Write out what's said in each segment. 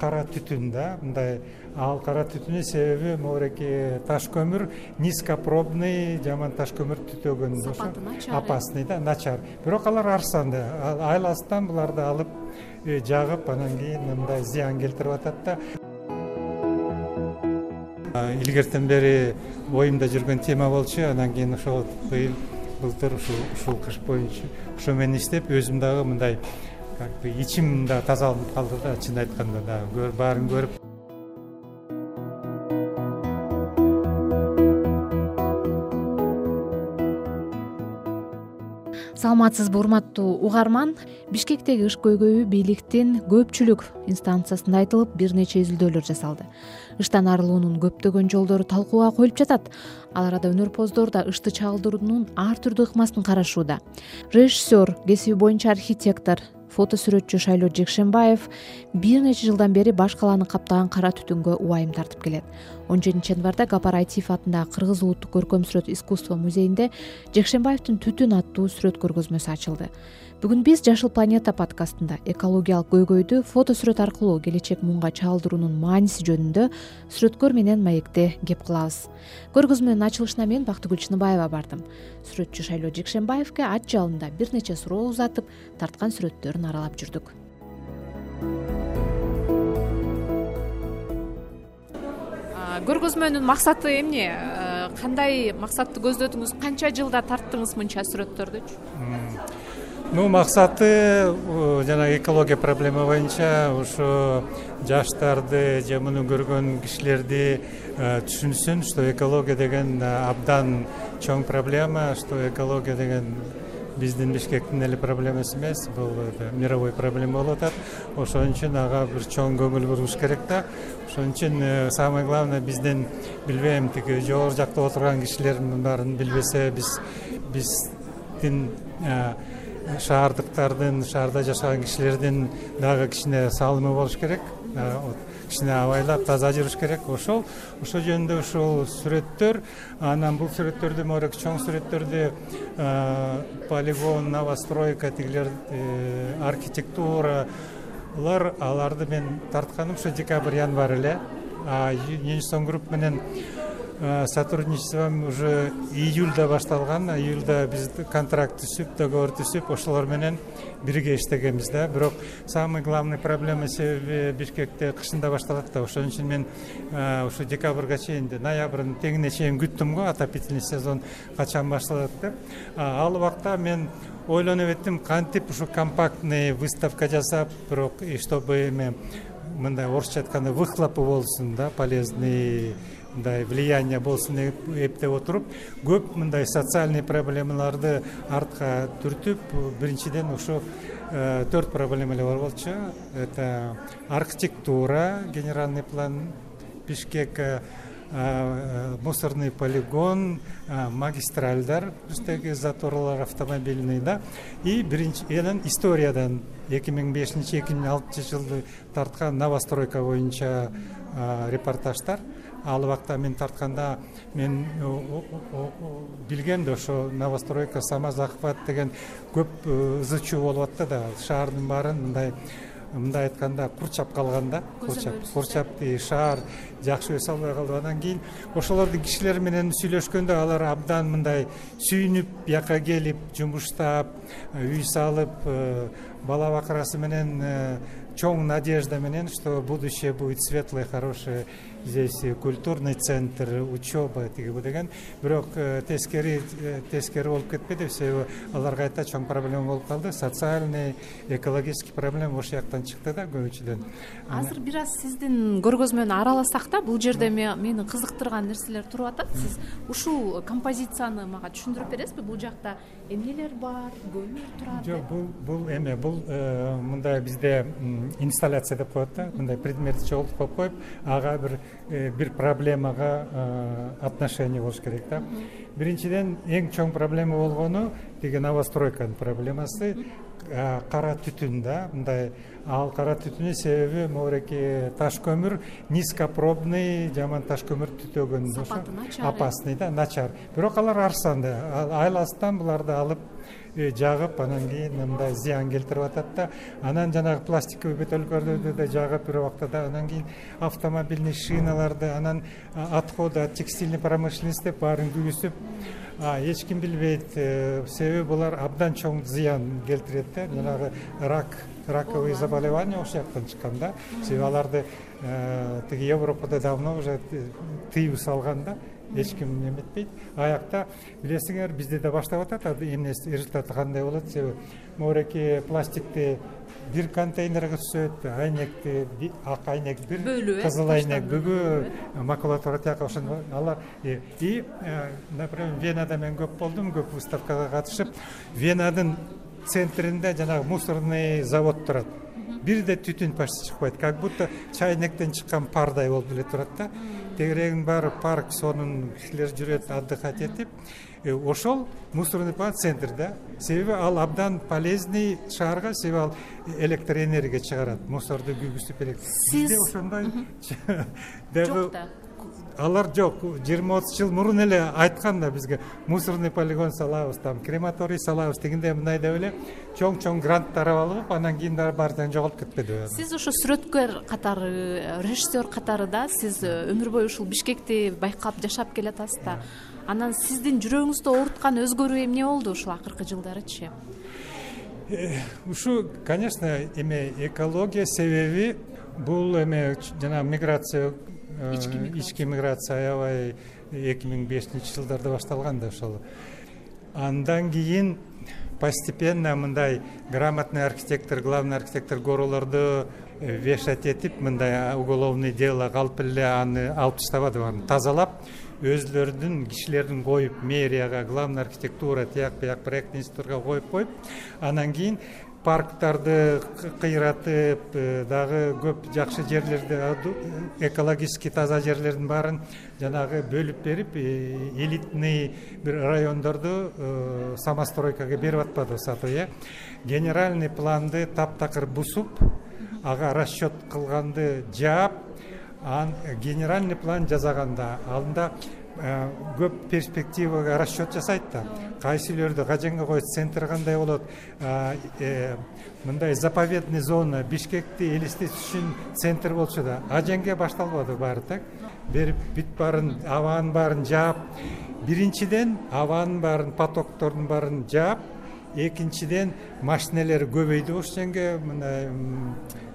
кара түтүн да мындай ал кара түтүнүн себеби могуреки таш көмүр низкопробный жаман таш көмүр түтөгөн сапаты начар опасный да начар. Бирок алар арзанды айласынан буларды алып э, жагып анан кийин мындай зыян келтирип атат да. Илгертен бери оюмда жүргөн тема болчу анан кийин ошол быйыл былтыр ушул ушул кыш боюнча ошо менен иштеп өзүм дагы мындай как бы ичим да тазаланып калды да чынын айтканда дагы баарын көрүп. Саламатсызбы урматтуу угарман бишкектеги ыш көйгөйү бийликтин көпчүлүк инстанциясында айтылып бир нече изилдөөлөр жасалды. Ыштан арылуунун көптөгөн жолдору талкууга коюлуп жатат. Ал арада өнөрпоздор да ышты чагылдыруунун ар түрдүү ыкмасын карашууда. Режиссер кесиби боюнча архитектор фото сүрөтчү шайлоо жекшенбаев бир нече жылдан бери баш калааны каптаган кара түтүнгө убайым тартып келет. Он жетинчи январда гапар айтиев атындагы кыргыз улуттук көркөм сүрөт искусство музейинде жекшенбаевдин түтүн аттуу сүрөт көргөзмөсү ачылды бүгүн биз жашыл планета подкастында экологиялык көйгөйдү фото сүрөт аркылуу келечек муунга чагылдыруунун мааниси жөнүндө сүрөткөр менен маекте кеп кылабыз. Көргөзмөнүн ачылышына мен бактыгүл чыныбаева бардым. Сүрөтчү шайлоо жекшенбаевке ат жалында бир нече суроо узатып тарткан сүрөттөрүн аралап жүрдүк. Көргөзмөнүн максаты эмне? Кандай максатты көздөдүңүз канча жылда тарттыңыз мынча сүрөттөрдүчү ну максаты жанагы экология проблема боюнча ушу жаштарды же муну көргөн кишилерди э, түшүнсүн что экология деген э, абдан чоң проблема что экология деген биздин бишкектин эле проблемасы эмес бул мировой проблема болуп атат. Ошон үчүн ага бир чоң көңүл буруш керек да. Ошон үчүн э, самое главное биздин билбейм тиги жогору жакта отурган кишилердин баарын билбесе биз биздин шаардыктардын шаарда жашаган кишилердин дагы кичине салымы болуш керек кичине абайлап таза жүрүш керек. Ошол ошол жөнүндө ушул сүрөттөр анан бул сүрөттөрдү могуреки чоң сүрөттөрдү полигон новостройка тигилер э, архитектуралар аларды мен тартканым ушу декабрь январь эле юнистон групп менен сотрудничеством уже июльда башталган июльда биз контракт түзүп договор түзүп ошолор менен бирге иштегенбиз да. Бирок самый главный проблема себеби бишкекте кышында башталат да. Ошон үчүн мен э, ушу декабрга чейин ноябрдын тегине чейин күттүм го отопительный сезон качан башталат деп ал убакта мен ойлонуп эттим кантип ушу компактный выставка жасап бирок чтобы эме мындай орусча айтканда выхлопы болсун да полезный мындай влияние болсун деп эптеп отуруп көп мындай социальный проблемаларды артка түртүп биринчиден ушу э, төрт проблема эле бар болчу. Это архитектура генеральный план бишкек э, э, мусорный полигон магистральдар бизтеги заторлор автомобильный да. И биринчи анан историядан эки миң бешинчи эки миң алтынчы жылды тарткан новостройка боюнча репортаждар ал убакта мен тартканда мен билгем да ошо новостройка самозахват деген көп э, ызы чуу болуп атты да. Шаардын баарын мындай мындай айтканда курчап калган да курчап курчап шаар жакшы өсө албай калды. Анан кийин ошолордун кишилери менен сүйлөшкөндө алар абдан мындай сүйүнүп бияка келип жумуштап үй салып э, бала бакырасы менен чоң надежда менен что будущее будет светлое хорошее. Здесь культурный центр учеба тигибу деген. Бирок э, тескери э, тескери болуп кетпеди себеби аларга айта чоң проблема болуп калды. Социальный экологический проблема ошол жактан чыкты да көбүнчөдөн азыр бир аз сиздин көргөзмөнү араласак да бул жерде мени кызыктырган нерселер туруп атат. Сиз ушул композицияны мага түшүндүрүп бересизби? Бул жакта эмнелер бар көмүр турат жок бул бул эме бул э, мындай бизде инсталляция деп коет да мындай предмет чогултуп коюп коюп ага бир Э, бир проблемага э, отношение болуш керек да. Биринчиден эң чоң проблема болгону тиги новостройканын проблемасы э, кара түтүн да мындай ал кара түтүнүн себеби могуреки таш көмүр низкопробный жаман таш көмүр түтөгөн сапаты начар опасный да начар. Бирок алар арзанды айласынан буларды алып э, жагып анан кийин мындай зыян келтирип атат да анан жанагы пластиковый бөтөлкөлөрдү да жагып бир убакта анан кийин автомобильный шиналарды анан отходы от текстильной промышленности деп баарын күйгүзүп эч ким билбейт э, себеби булар абдан чоң зыян келтирет да жанагы рак раковые заболевания ошол жактан чыккан да. Себеби аларды э, тиги европада давно уже тыюу салган да. Эч ким эметпейт аякта билесиңер бизде да баштап атат. Эмнеси результаты кандай болот? Себеби моореки пластикти бир контейнерге түшөт айнекти ак айнек бир бөлүп э кызыл айнек бүгү макулатура тияка ошону алар и э, например венада мен көп болдум көп выставкага катышып. Венадын центринде жанагы мусорный завод турат. Бирде түтүн почти чыкпайт. Как будто чайнектен чыккан пардай болуп эле турат да. Тегерегинин баары парк сонун кишилер жүрөт отдыхать этип э, ошол мусорный центр да. Себеби ал абдан полезный шаарга себеби ал электр энергия чыгарат мусорду күйгүзүп сиз бизде ошондой дагы жок да алар жок жыйырма отуз жыл мурун эле айткан да бизге. Мусорный полигон салабыз там крематорий салабыз тигиндей мындай деп эле чоң чоң гранттар алып анан кийин дагы баары тең жоголуп кетпедиби сиз ошо сүрөткөр катары режиссер катары да сиз э, өмүр бою ушул бишкекти байкап жашап келатасыз да. Анан сиздин жүрөгүңүздү ооруткан өзгөрүү эмне болду ушул акыркы жылдарычы? Э, ушу конечно эме экология себеби бул эме жанагы миграция Э, ички миграция. аябай эки миң бешинчи жылдарда башталган да ошол. Андан кийин постепенно мындай грамотный архитектор главный архитектор горолорду э, вешать этип мындай уголовный дело калп эле аны алып таштабады баарын тазалап өзүлөрүнүн кишилерин коюп мэрияга главный архитектура тияк бияк проектный институтка коюп коюп анан кийин парктарды кыйратып э, дагы көп жакшы жерлерди экологический таза жерлердин баарын жанагы бөлүп берип э, элитный бир райондорду э, самостройкага берип атпадыбы сатып э. Генеральный планды таптакыр бузуп ага расчет кылганды жаап генеральный план жасаганда анда Э, көп перспективага расчет жасайт да. Кайсы үйлөрдү кажеңге коет центр кандай болот э, мындай заповедный зона бишкекти элестетиш үчүн центр болчу да. Ажеңге башталбады баары так. Берип бүт баарын абанын баарын жаап. Биринчиден абанын баарын потоктордун баарын жаап. Экинчиден машинелер көбөйдү ошол жерге мындай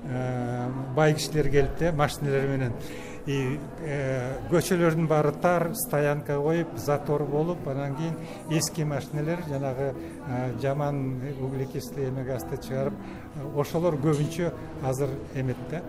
э, бай кишилер келип да машинелер менен э, көчөлөрдүн баары тар стоянка коюп затор болуп анан кийин эски машинелер жанагы э, жаман углекислый эме газды чыгарып ошолор көбүнчө азыр эмет да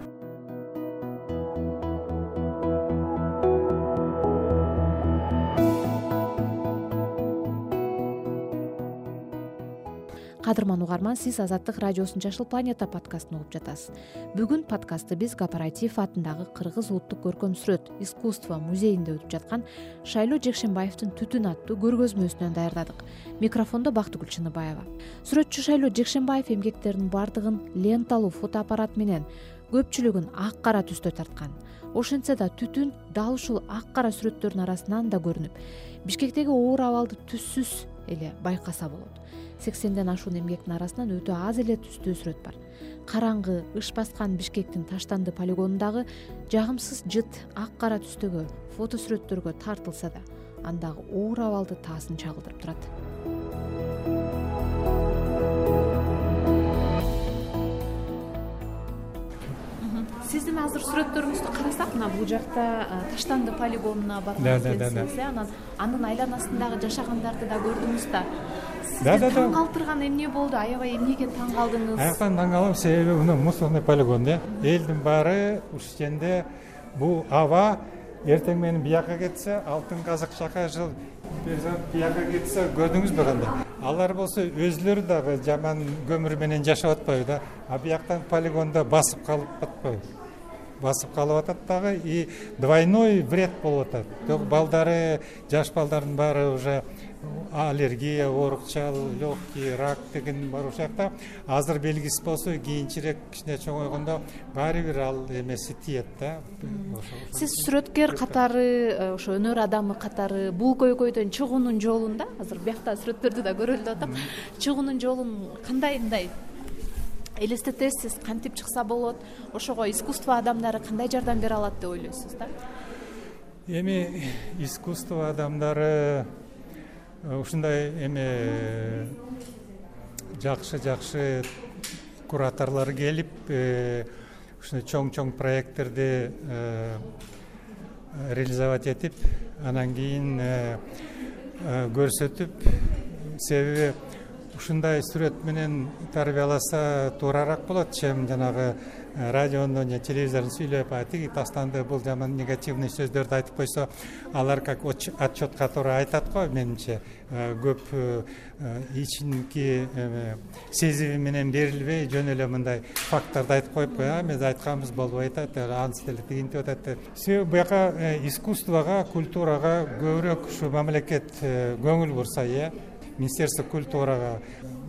кадырман угарман сиз азаттык радиосунун жашыл планета подкастын угуп жатасыз. Бүгүн подкастты биз кооператив атындагы кыргыз улуттук көркөм сүрөт искусство музейинде өтүп жаткан шайлоо жекшенбаевдин түтүн аттуу көргөзмөсүнөн даярдадык. Микрофондо бактыгүл чыныбаева. Сүрөтчү шайлоо жекшенбаев эмгектеринин баардыгын ленталуу фотоаппарат менен көпчүлүгүн ак кара түстө тарткан. Ошентсе да түтүн дал ушул ак кара сүрөттөрдүн арасынан да көрүнүп бишкектеги оор абалды түссүз эле байкаса болот. Сексенден ашуун эмгектин арасынан өтө аз эле түстүү сүрөт бар. Караңгы ыш баскан бишкектин таштанды полигонундагы жагымсыз жыт ак кара түстөгү фото сүрөттөргө тартылса да андагы оор абалды таасын чагылдырып турат азыр сүрөттөрүңүздү карасак мына бул жакта таштанды полигонуна барган экенсиз э анан анын айланасындагы жашагандарды да көрдүңүз да. Да да таң калтырган эмне болду? Аябай эмнеге таң калдыңыз аяктан таң калдым себеби мына мусорный полигон э. Элдин баары ушул жерде бул аба эртең менен бияка кетсе алтын казык жыл бияка кетсе көрдүңүзбү кандай алар болсо өзүлөрү дагы жаман көмүр менен жашап атпайбы да а бияктан полигондо басып калып атпайбы басып калып атат дагы и двойной вред болуп атат. Балдары жаш балдардын баары уже аллергия оорукчал легкий рак деген бар ушул жакта. Азыр белгисиз болсо кийинчерээк кичине чоңойгондо баары бир ал эмеси тиет да. Сиз сүрөткер катары ошо өнөр адамы катары бул көйгөйдөн чыгуунун жолун да азыр биякта сүрөттөрдү да көрөлү деп атам. Чыгуунун жолун кандай мындай элестетесиз кантип чыкса болот ошого искусство адамдары кандай жардам бере алат деп ойлойсуз да? Эми искусство адамдары э, ушундай эме жакшы жакшы кураторлор келип э, ушундай чоң чоң проекттерди э, реализовать этип анан кийин көрсөтүп себеби ушундай сүрөт менен тарбияласа туурараак болот чем жанагы э, радиону же телевизордон сүйлөп тиги таштанды бул жаман негативный сөздөрдү айтып койсо алар как отчет который айтат го менимче. Э, көп э, ичинки сезими менен берилбей жөн эле мындай факттарды айтып коюп а эмес айтканыбыз болбой атат антип эле тигинтип атат деп. Себеби буяка искусствого культурага көбүрөөк ушу мамлекет көңүл бурса э министерство культурага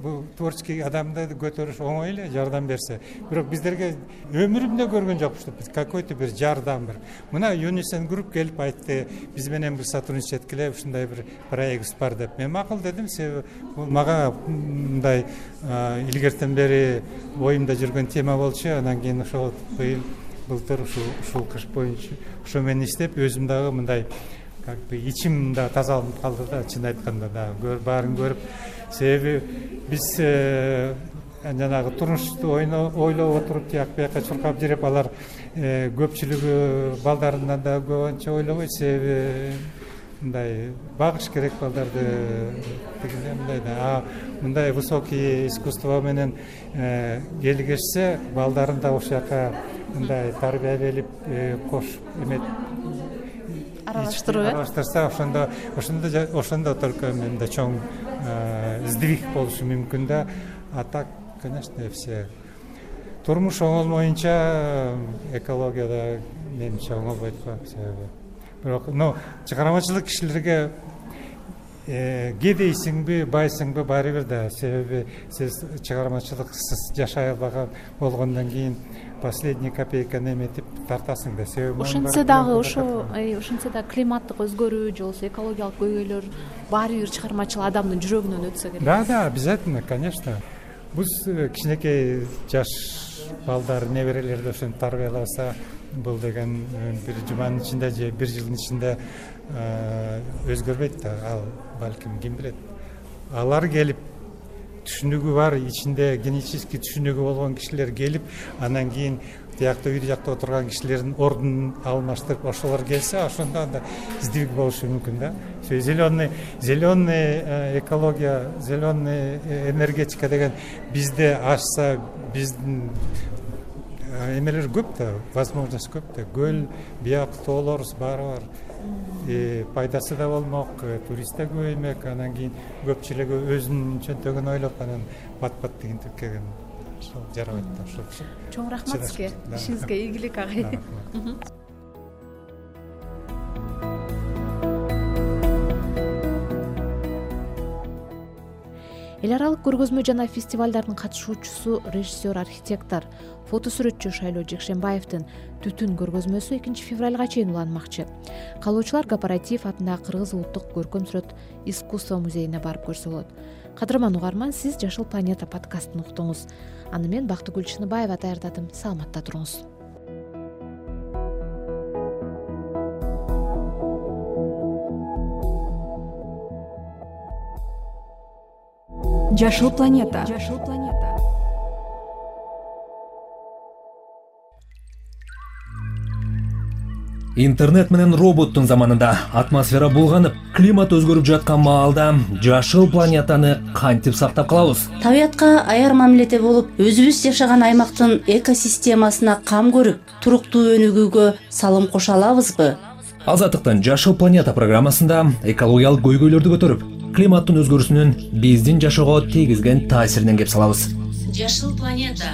бул творческий адамды көтөрүш оңой эле жардам берсе. Бирок биздерге өмүрүмдө көргөн жокмун ушинтип какой то бир жардам бир. Мына юнисен групп келип айтты биз менен бир сотрудничать эткиле ушундай бир проектибиз бар деп мен макул дедим себеби бул мага мындай илгертен бери оюмда жүргөн тема болчу анан кийин ошол быйыл былтыр ушул кыш боюнча ошо менен иштеп өзүм дагы мындай как бы ичим да тазаланып калды да чын айтканда дагы баарын көрүп себеби биз э, жанагы турмушту ойлоп отуруп тияк бияка чуркап жүрүп алар э, көпчүлүгү балдарынан да көп анча ойлобойт. Себеби мындай багыш керек балдарды дегенде мындай да. А мындай высокий искусство менен э, келгешсе балдарын да ушул жака мындай тарбия берип кошуп эме аралаштыруу э? Аралаштырса ошондо ошондо ошондо только мындай чоң э, сдвиг болушу мүмкүн да. А так конечно все. Турмуш оңолмоюнча э, экология да менимче оңолбойт го себеби. Бирок но чыгармачылык кишилерге кедейсиңби байсыңбы баары бир да. Себеби сиз чыгармачылыксыз жашай албаган болгондон кийин последний копейканы эметип тартасың да. Себеби ошентсе дагы ошо ошентсе дагы климаттык өзгөрүү же болбосо экологиялык көйгөйлөр баары бир чыгармачыл адамдын жүрөгүнөн өтсө керек. Да да обязательно конечно. Биз э, кичинекей жаш балдар неберелерди ошентип тарбияласа бул деген э, бир жуманын ичинде же бир жылдын ичинде э, өзгөрбөйт да ал балким ким билет? Алар келип түшүнүгү бар ичинде генетический түшүнүгү болгон кишилер келип анан кийин тиякта үй жакта отурган кишилердин ордун алмаштырып ошолор келсе ошондо анда сдвиг болушу мүмкүн да. Зеленый зеленый э, экология зеленый э, энергетика деген бизде ачса биздин э, эмелер көп да возможность көп да. Көл бияк тоолорубуз баары бар пайдасы да болмок э, турист да көбөймөк. Анан кийин көпчүлүгү өзүнүн чөнтөгүн ойлоп анан бат бат тигинтип келген ошол жарабайт да ошол чоң рахмат сизге. ишиңизге ийгилик агай эл аралык көргөзмө жана фестивалдардын катышуучусу режиссер архитектор фото сүрөтчү шайлоо жекшенбаевдин түтүн көргөзмөсү экинчи февралга чейин уланмакчы. Каалоочулар кооператив атындагы кыргыз улуттук көркөм сүрөт искусство музейине барып көрсө болот кадырман угарман сиз жашыл планета подкастын уктуңуз. Аны мен бактыгүл чыныбаева даярдадым. Саламатта туруңуз жашыл планета жашыл планета интернет менен роботтун заманында атмосфера булганып климат өзгөрүп жаткан маалда жашыл планетаны кантип сактап калабыз? Табиятка аяр мамиледе болуп өзүбүз жашаган аймактын экосистемасына кам көрүп туруктуу өнүгүүгө салым кошо алабызбы азаттыктын жашыл планета программасында экологиялык көйгөйлөрдү көтөрүп климаттын өзгөрүүсүнүн биздин жашоого тийгизген таасиринен кеп салабыз. Жашыл планета